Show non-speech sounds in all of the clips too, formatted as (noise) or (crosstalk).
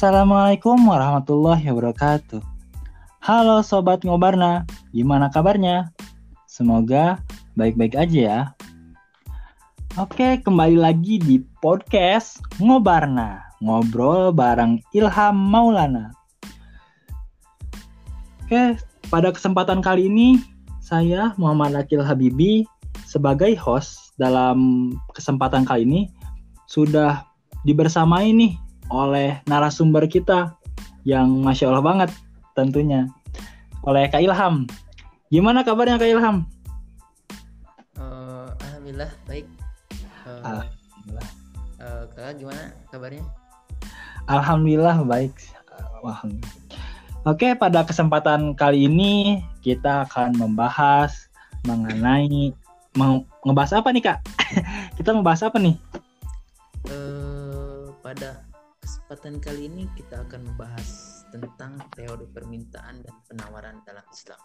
Assalamualaikum warahmatullahi wabarakatuh. Halo Sobat Ngobarna, gimana kabarnya? Semoga baik-baik aja ya. Oke, kembali lagi di podcast Ngobarna, ngobrol bareng Ilham Maulana. Oke, pada kesempatan kali ini saya Muhammad Akil Habibi sebagai host dalam kesempatan kali ini sudah dibersamai nih oleh narasumber kita yang masya Allah banget tentunya oleh Kak Ilham. Gimana kabarnya Kak Ilham? Uh, Alhamdulillah baik. Uh, Alhamdulillah. Uh, kakak gimana kabarnya? Alhamdulillah baik. Oke, pada kesempatan kali ini kita akan membahas mengenai mau ngebahas apa nih kak? (laughs) kita membahas apa nih? Uh, pada kesempatan kali ini kita akan membahas tentang teori permintaan dan penawaran dalam Islam.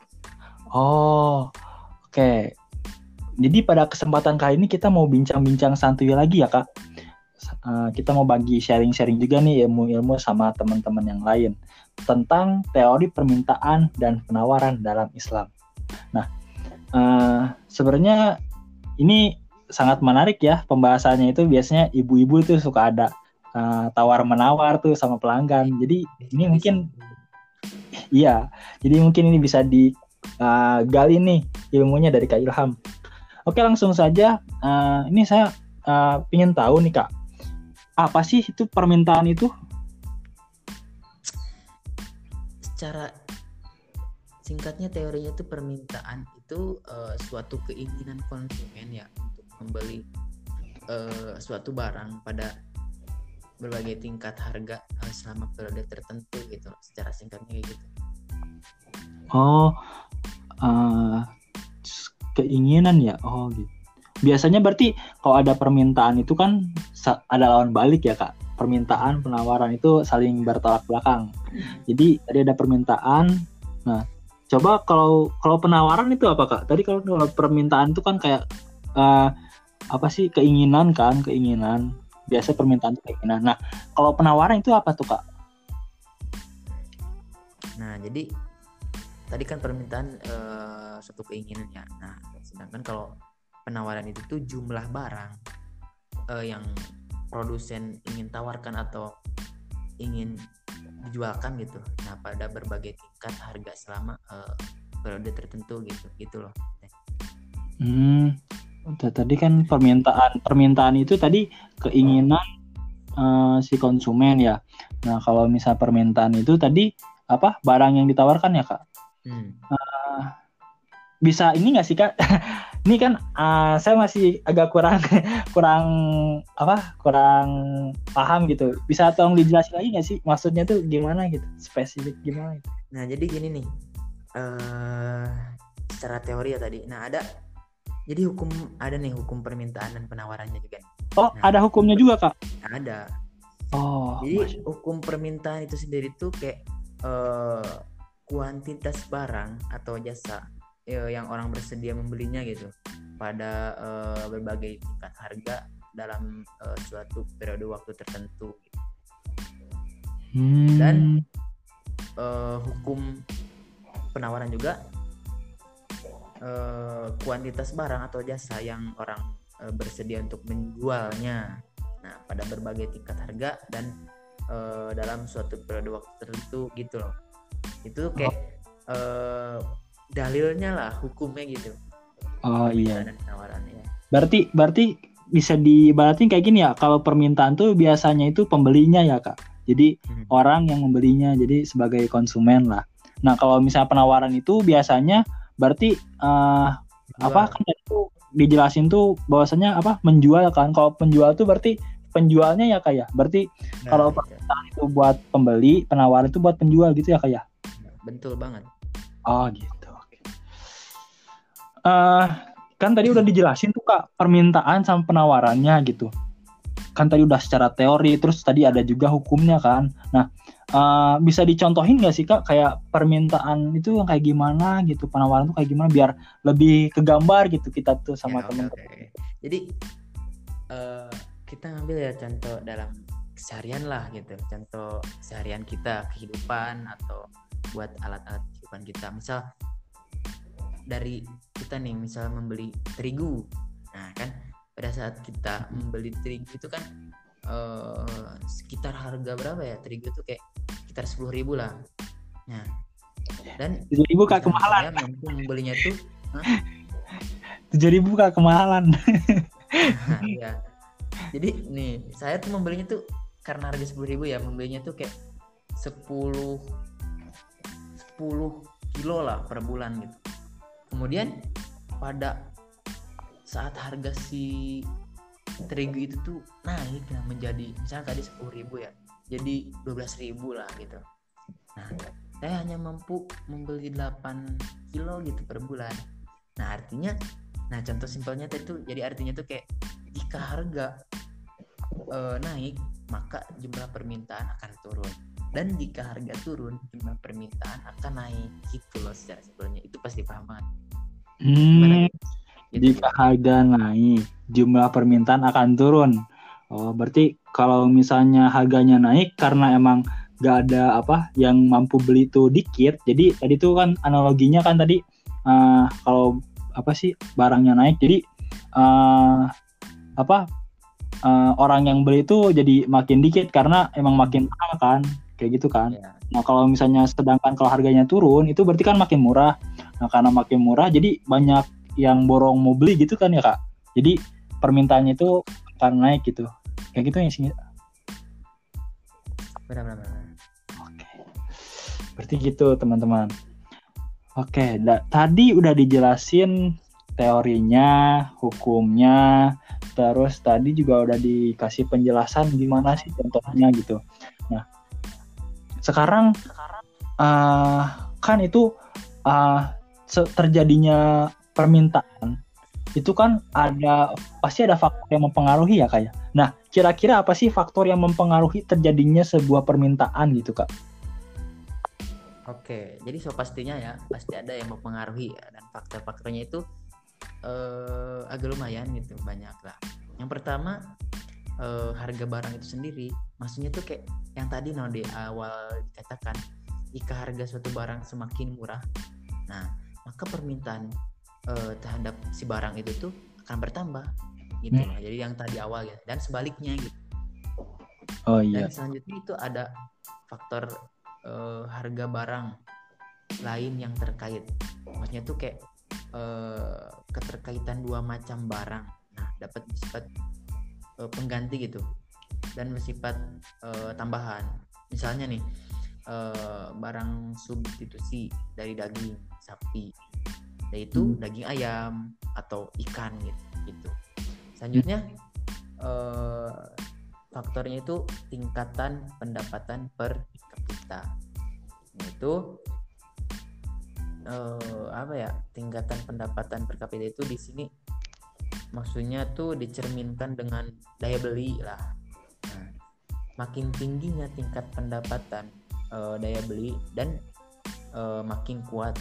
Oh, oke. Okay. Jadi pada kesempatan kali ini kita mau bincang-bincang santuy lagi ya kak. Uh, kita mau bagi sharing-sharing juga nih ilmu-ilmu sama teman-teman yang lain tentang teori permintaan dan penawaran dalam Islam. Nah, uh, sebenarnya ini sangat menarik ya pembahasannya itu biasanya ibu-ibu itu suka ada uh, tawar menawar tuh sama pelanggan. Jadi ini mungkin iya, jadi mungkin ini bisa digali uh, nih ilmunya dari Kak Ilham. Oke langsung saja. Uh, ini saya uh, ingin tahu nih Kak, apa sih itu permintaan itu? secara singkatnya teorinya itu permintaan itu uh, suatu keinginan konsumen ya untuk membeli uh, suatu barang pada berbagai tingkat harga uh, selama periode tertentu gitu secara singkatnya gitu. Oh, uh, keinginan ya. Oh gitu. Biasanya berarti kalau ada permintaan itu kan ada lawan balik ya kak permintaan penawaran itu saling bertolak belakang. Jadi tadi ada permintaan. Nah, coba kalau kalau penawaran itu apa kak? Tadi kalau, kalau permintaan itu kan kayak uh, apa sih keinginan kan, keinginan. Biasa permintaan itu keinginan. Nah, kalau penawaran itu apa tuh kak? Nah, jadi tadi kan permintaan uh, satu keinginan ya. Nah, sedangkan kalau penawaran itu tuh jumlah barang uh, yang produsen ingin tawarkan atau ingin dijualkan gitu. Nah, pada berbagai tingkat harga selama uh, periode tertentu gitu, gitu loh. Hmm, tadi kan permintaan permintaan itu tadi keinginan uh, si konsumen ya. Nah, kalau misal permintaan itu tadi apa barang yang ditawarkan ya kak? Hmm. Uh, bisa ini nggak sih kak? (laughs) ini kan uh, saya masih agak kurang (laughs) kurang apa kurang paham gitu bisa tolong dijelasin lagi nggak sih maksudnya tuh gimana gitu spesifik gimana gitu. nah jadi gini nih uh, secara teori ya tadi nah ada jadi hukum ada nih hukum permintaan dan penawarannya juga oh nah, ada hukumnya juga kak ada oh jadi hukum permintaan itu sendiri tuh kayak uh, kuantitas barang atau jasa ya, yang orang bersedia membelinya gitu pada uh, berbagai tingkat harga dalam uh, suatu periode waktu tertentu gitu. hmm. dan uh, hukum penawaran juga uh, kuantitas barang atau jasa yang orang uh, bersedia untuk menjualnya nah pada berbagai tingkat harga dan uh, dalam suatu periode waktu tertentu gitu loh itu kayak oh. uh, dalilnya lah hukumnya gitu oh iya dan ya. berarti berarti bisa diibaratin kayak gini ya kalau permintaan tuh biasanya itu pembelinya ya kak jadi hmm. orang yang membelinya jadi sebagai konsumen lah nah kalau misalnya penawaran itu biasanya berarti uh, apa kan itu dijelasin tuh bahwasanya apa menjual kan. Kalau penjual tuh berarti penjualnya ya kayak ya? berarti nah, kalau iya. permintaan itu buat pembeli penawaran itu buat penjual gitu ya kayak ya? betul banget. Oh gitu. Uh, kan tadi udah dijelasin tuh kak permintaan sama penawarannya gitu. Kan tadi udah secara teori terus tadi ada juga hukumnya kan. Nah uh, bisa dicontohin gak sih kak? Kayak permintaan itu yang kayak gimana gitu penawaran tuh kayak gimana biar lebih kegambar gitu kita tuh sama ya, temen okay, okay. jadi uh, kita ngambil ya contoh dalam keseharian lah gitu. Contoh seharian kita kehidupan atau buat alat-alat kehidupan kita. Misal dari kita nih misal membeli terigu. Nah kan pada saat kita membeli terigu itu kan uh, sekitar harga berapa ya? Terigu itu kayak sekitar sepuluh ribu lah. Nah dan tujuh ribu kak kemahalan. mampu membelinya tuh (laughs) tujuh ribu kak kemahalan. Nah, (laughs) ya jadi nih saya tuh membelinya tuh karena harga sepuluh ribu ya membelinya tuh kayak sepuluh sepuluh kilo lah per bulan gitu. Kemudian pada saat harga si terigu itu tuh naik nah menjadi misalnya tadi sepuluh ribu ya. Jadi dua belas ribu lah gitu. Nah saya hanya mampu membeli 8 kilo gitu per bulan. Nah artinya nah contoh simpelnya itu jadi artinya tuh kayak jika harga uh, naik maka jumlah permintaan akan turun. Dan jika harga turun jumlah permintaan akan naik gitu loh secara simpelnya. Itu pasti paham banget. Hmm. Jika harga naik jumlah permintaan akan turun oh berarti kalau misalnya harganya naik karena emang gak ada apa yang mampu beli itu dikit jadi tadi tuh kan analoginya kan tadi uh, kalau apa sih barangnya naik jadi uh, apa uh, orang yang beli itu jadi makin dikit karena emang makin mahal kan kayak gitu kan. Yeah. Nah kalau misalnya sedangkan kalau harganya turun itu berarti kan makin murah. Nah karena makin murah jadi banyak yang borong mau beli gitu kan ya kak. Jadi permintaannya itu akan naik gitu. Kayak gitu ya sih. Benar-benar. Oke. Berarti gitu teman-teman. Oke, tadi udah dijelasin teorinya, hukumnya, terus tadi juga udah dikasih penjelasan gimana sih contohnya gitu. Nah, sekarang uh, kan itu uh, terjadinya permintaan itu kan ada pasti ada faktor yang mempengaruhi ya kayak. Ya? Nah, kira-kira apa sih faktor yang mempengaruhi terjadinya sebuah permintaan gitu kak? Oke, jadi so pastinya ya pasti ada yang mempengaruhi ya, dan faktor-faktornya itu uh, agak lumayan gitu banyak lah yang pertama uh, harga barang itu sendiri maksudnya tuh kayak yang tadi no di awal dikatakan jika harga suatu barang semakin murah nah maka permintaan uh, terhadap si barang itu tuh akan bertambah gitu hmm. jadi yang tadi awal ya. Dan sebaliknya gitu. Oh iya. dan selanjutnya itu ada faktor uh, harga barang lain yang terkait. Maksudnya tuh kayak uh, keterkaitan dua macam barang. Nah dapat bersifat uh, pengganti gitu. Dan bersifat uh, tambahan. Misalnya nih uh, barang substitusi dari daging sapi yaitu hmm. daging ayam atau ikan gitu gitu. Selanjutnya uh, faktornya itu tingkatan pendapatan per kapita. Itu uh, apa ya tingkatan pendapatan per kapita itu di sini maksudnya tuh dicerminkan dengan daya beli lah. Nah, makin tingginya tingkat pendapatan uh, daya beli dan uh, makin kuat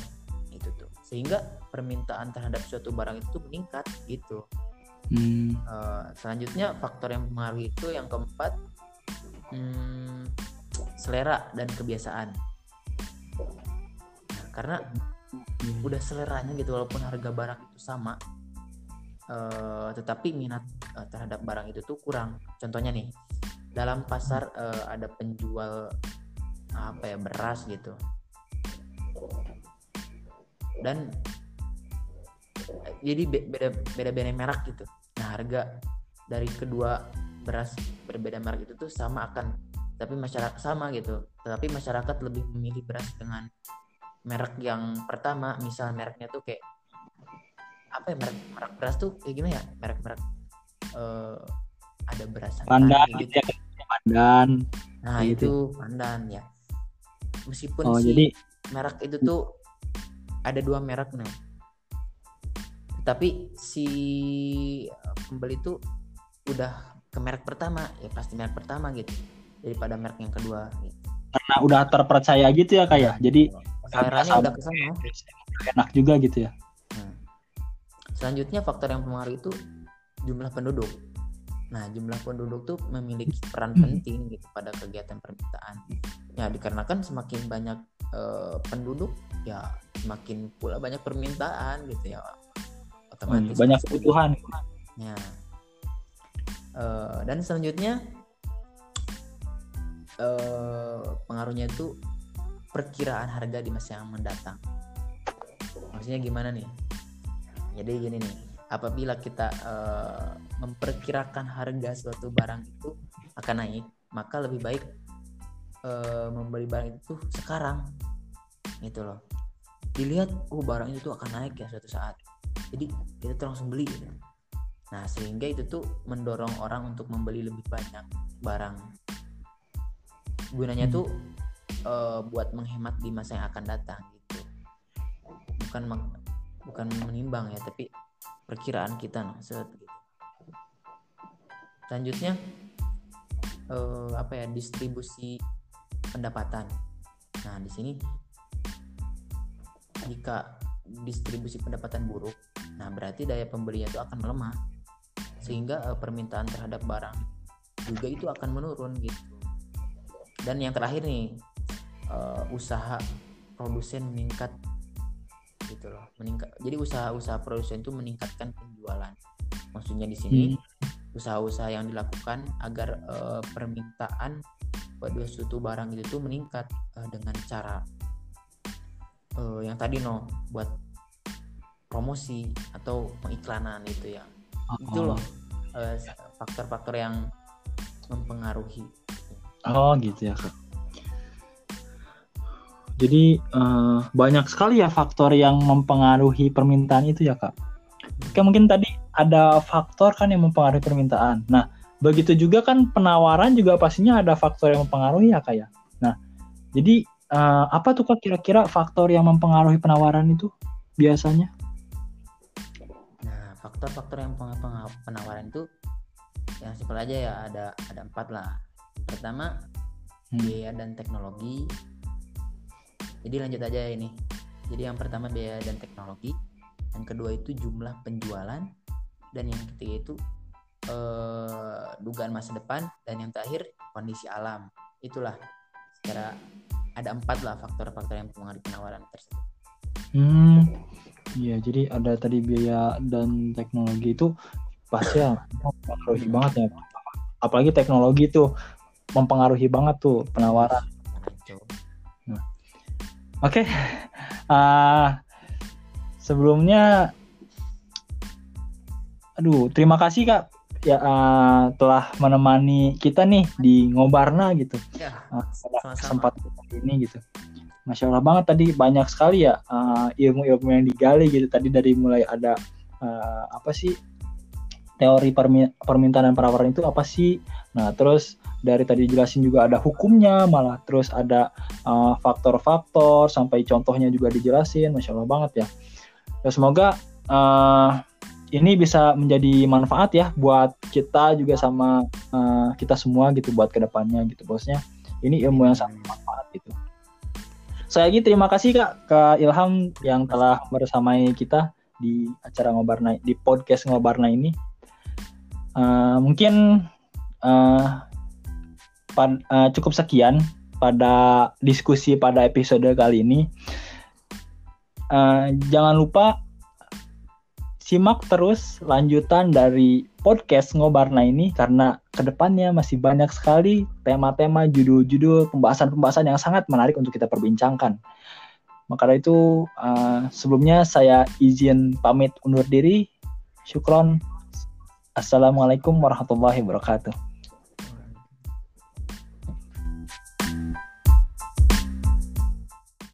itu tuh. Sehingga permintaan terhadap suatu barang itu meningkat gitu. Hmm. uh, selanjutnya faktor yang mempengaruhi itu yang keempat hmm, selera dan kebiasaan. Nah, karena hmm. udah seleranya gitu walaupun harga barang itu sama uh, tetapi minat uh, terhadap barang itu tuh kurang. Contohnya nih dalam pasar uh, ada penjual apa ya beras gitu dan jadi beda beda beda merek gitu. Nah harga dari kedua beras berbeda merek itu tuh sama akan tapi masyarakat sama gitu. Tetapi masyarakat lebih memilih beras dengan merek yang pertama. Misal mereknya tuh kayak apa ya merek merek beras tuh kayak gimana ya? Merek merek uh, ada beras pandan gitu. ya, pandan. Nah gitu. itu pandan ya. Meskipun oh, si jadi... merek itu tuh ada dua merek nih tapi si pembeli tuh udah ke merek pertama ya pasti merek pertama gitu daripada merek yang kedua gitu. karena udah terpercaya gitu ya kayak ya? jadi seleranya udah ke sana enak juga gitu ya nah. selanjutnya faktor yang mempengaruhi itu jumlah penduduk Nah, jumlah penduduk tuh memiliki peran Hmm. penting gitu pada kegiatan permintaan. Ya, dikarenakan semakin banyak eh, penduduk, ya semakin pula banyak permintaan gitu ya. Otomatis banyak kebutuhan Ya. Eh, dan selanjutnya eh, pengaruhnya itu perkiraan harga di masa yang mendatang. Maksudnya gimana nih? Jadi gini nih, apabila kita eh, memperkirakan harga suatu barang itu akan naik, maka lebih baik eh, membeli barang itu sekarang, gitu loh. Dilihat, oh barang itu tuh akan naik ya suatu saat. Jadi kita tuh langsung beli. Gitu. Nah sehingga itu tuh mendorong orang untuk membeli lebih banyak barang. Gunanya Hmm. tuh eh, buat menghemat di masa yang akan datang gitu. Bukan bukan menimbang ya, tapi perkiraan kita nah, set, gitu. Selanjutnya eh, apa ya distribusi pendapatan. Nah di sini jika distribusi pendapatan buruk, nah berarti daya pembelinya itu akan melemah sehingga eh, permintaan terhadap barang juga itu akan menurun gitu. Dan yang terakhir nih eh, usaha produsen meningkat gitu loh, meningkat. Jadi usaha-usaha produsen itu meningkatkan penjualan. Maksudnya di sini Hmm. usaha-usaha yang dilakukan agar eh, permintaan pada suatu barang itu tuh meningkat eh, dengan cara eh, yang tadi no buat promosi atau pengiklanan itu ya itu Oh. loh eh, faktor-faktor yang mempengaruhi Oh gitu ya kak. Jadi eh, banyak sekali ya faktor yang mempengaruhi permintaan itu ya kak. Oke mungkin tadi ada faktor kan yang mempengaruhi permintaan. Nah begitu juga kan penawaran juga pastinya ada faktor yang mempengaruhi ya kak ya. Nah jadi eh, apa tuh kak kira-kira faktor yang mempengaruhi penawaran itu biasanya? nah faktor-faktor yang penawaran itu yang simpel aja ya ada ada empat lah pertama Hmm. biaya dan teknologi jadi lanjut aja ini jadi yang pertama biaya dan teknologi yang kedua itu jumlah penjualan dan yang ketiga itu eh, dugaan masa depan dan yang terakhir kondisi alam itulah secara ada empat lah faktor-faktor yang mempengaruhi penawaran tersebut Hmm, iya jadi ada tadi biaya dan teknologi itu pasti ya mempengaruhi banget ya. Apalagi teknologi itu mempengaruhi banget tuh penawaran. Ngaco. Oke, ah, sebelumnya, aduh terima kasih kak ya ah, telah menemani kita nih di ngobarna gitu. ya Ah, pada kesempatan ini gitu. Masya Allah banget tadi banyak sekali ya uh, ilmu-ilmu yang digali gitu tadi dari mulai ada uh, apa sih teori permi- permintaan dan penawaran itu apa sih? Nah terus dari tadi jelasin juga ada hukumnya malah terus ada uh, faktor-faktor sampai contohnya juga dijelasin, masya Allah banget ya. Ya semoga uh, ini bisa menjadi manfaat ya buat kita juga sama uh, kita semua gitu buat ke depannya gitu bosnya. Ini ilmu yang sangat bermanfaat gitu. Saya lagi terima kasih Kak ke Ilham yang telah bersamai kita di acara ngobarna di podcast ngobarna ini. Eh, mungkin eh, pad- eh, cukup sekian pada diskusi pada episode kali ini. Eh, jangan lupa simak terus lanjutan dari podcast ngobarna ini karena ke depannya masih banyak sekali tema-tema, judul-judul, pembahasan-pembahasan yang sangat menarik untuk kita perbincangkan. Maka itu uh, sebelumnya saya izin pamit undur diri. Syukron. Assalamualaikum warahmatullahi wabarakatuh.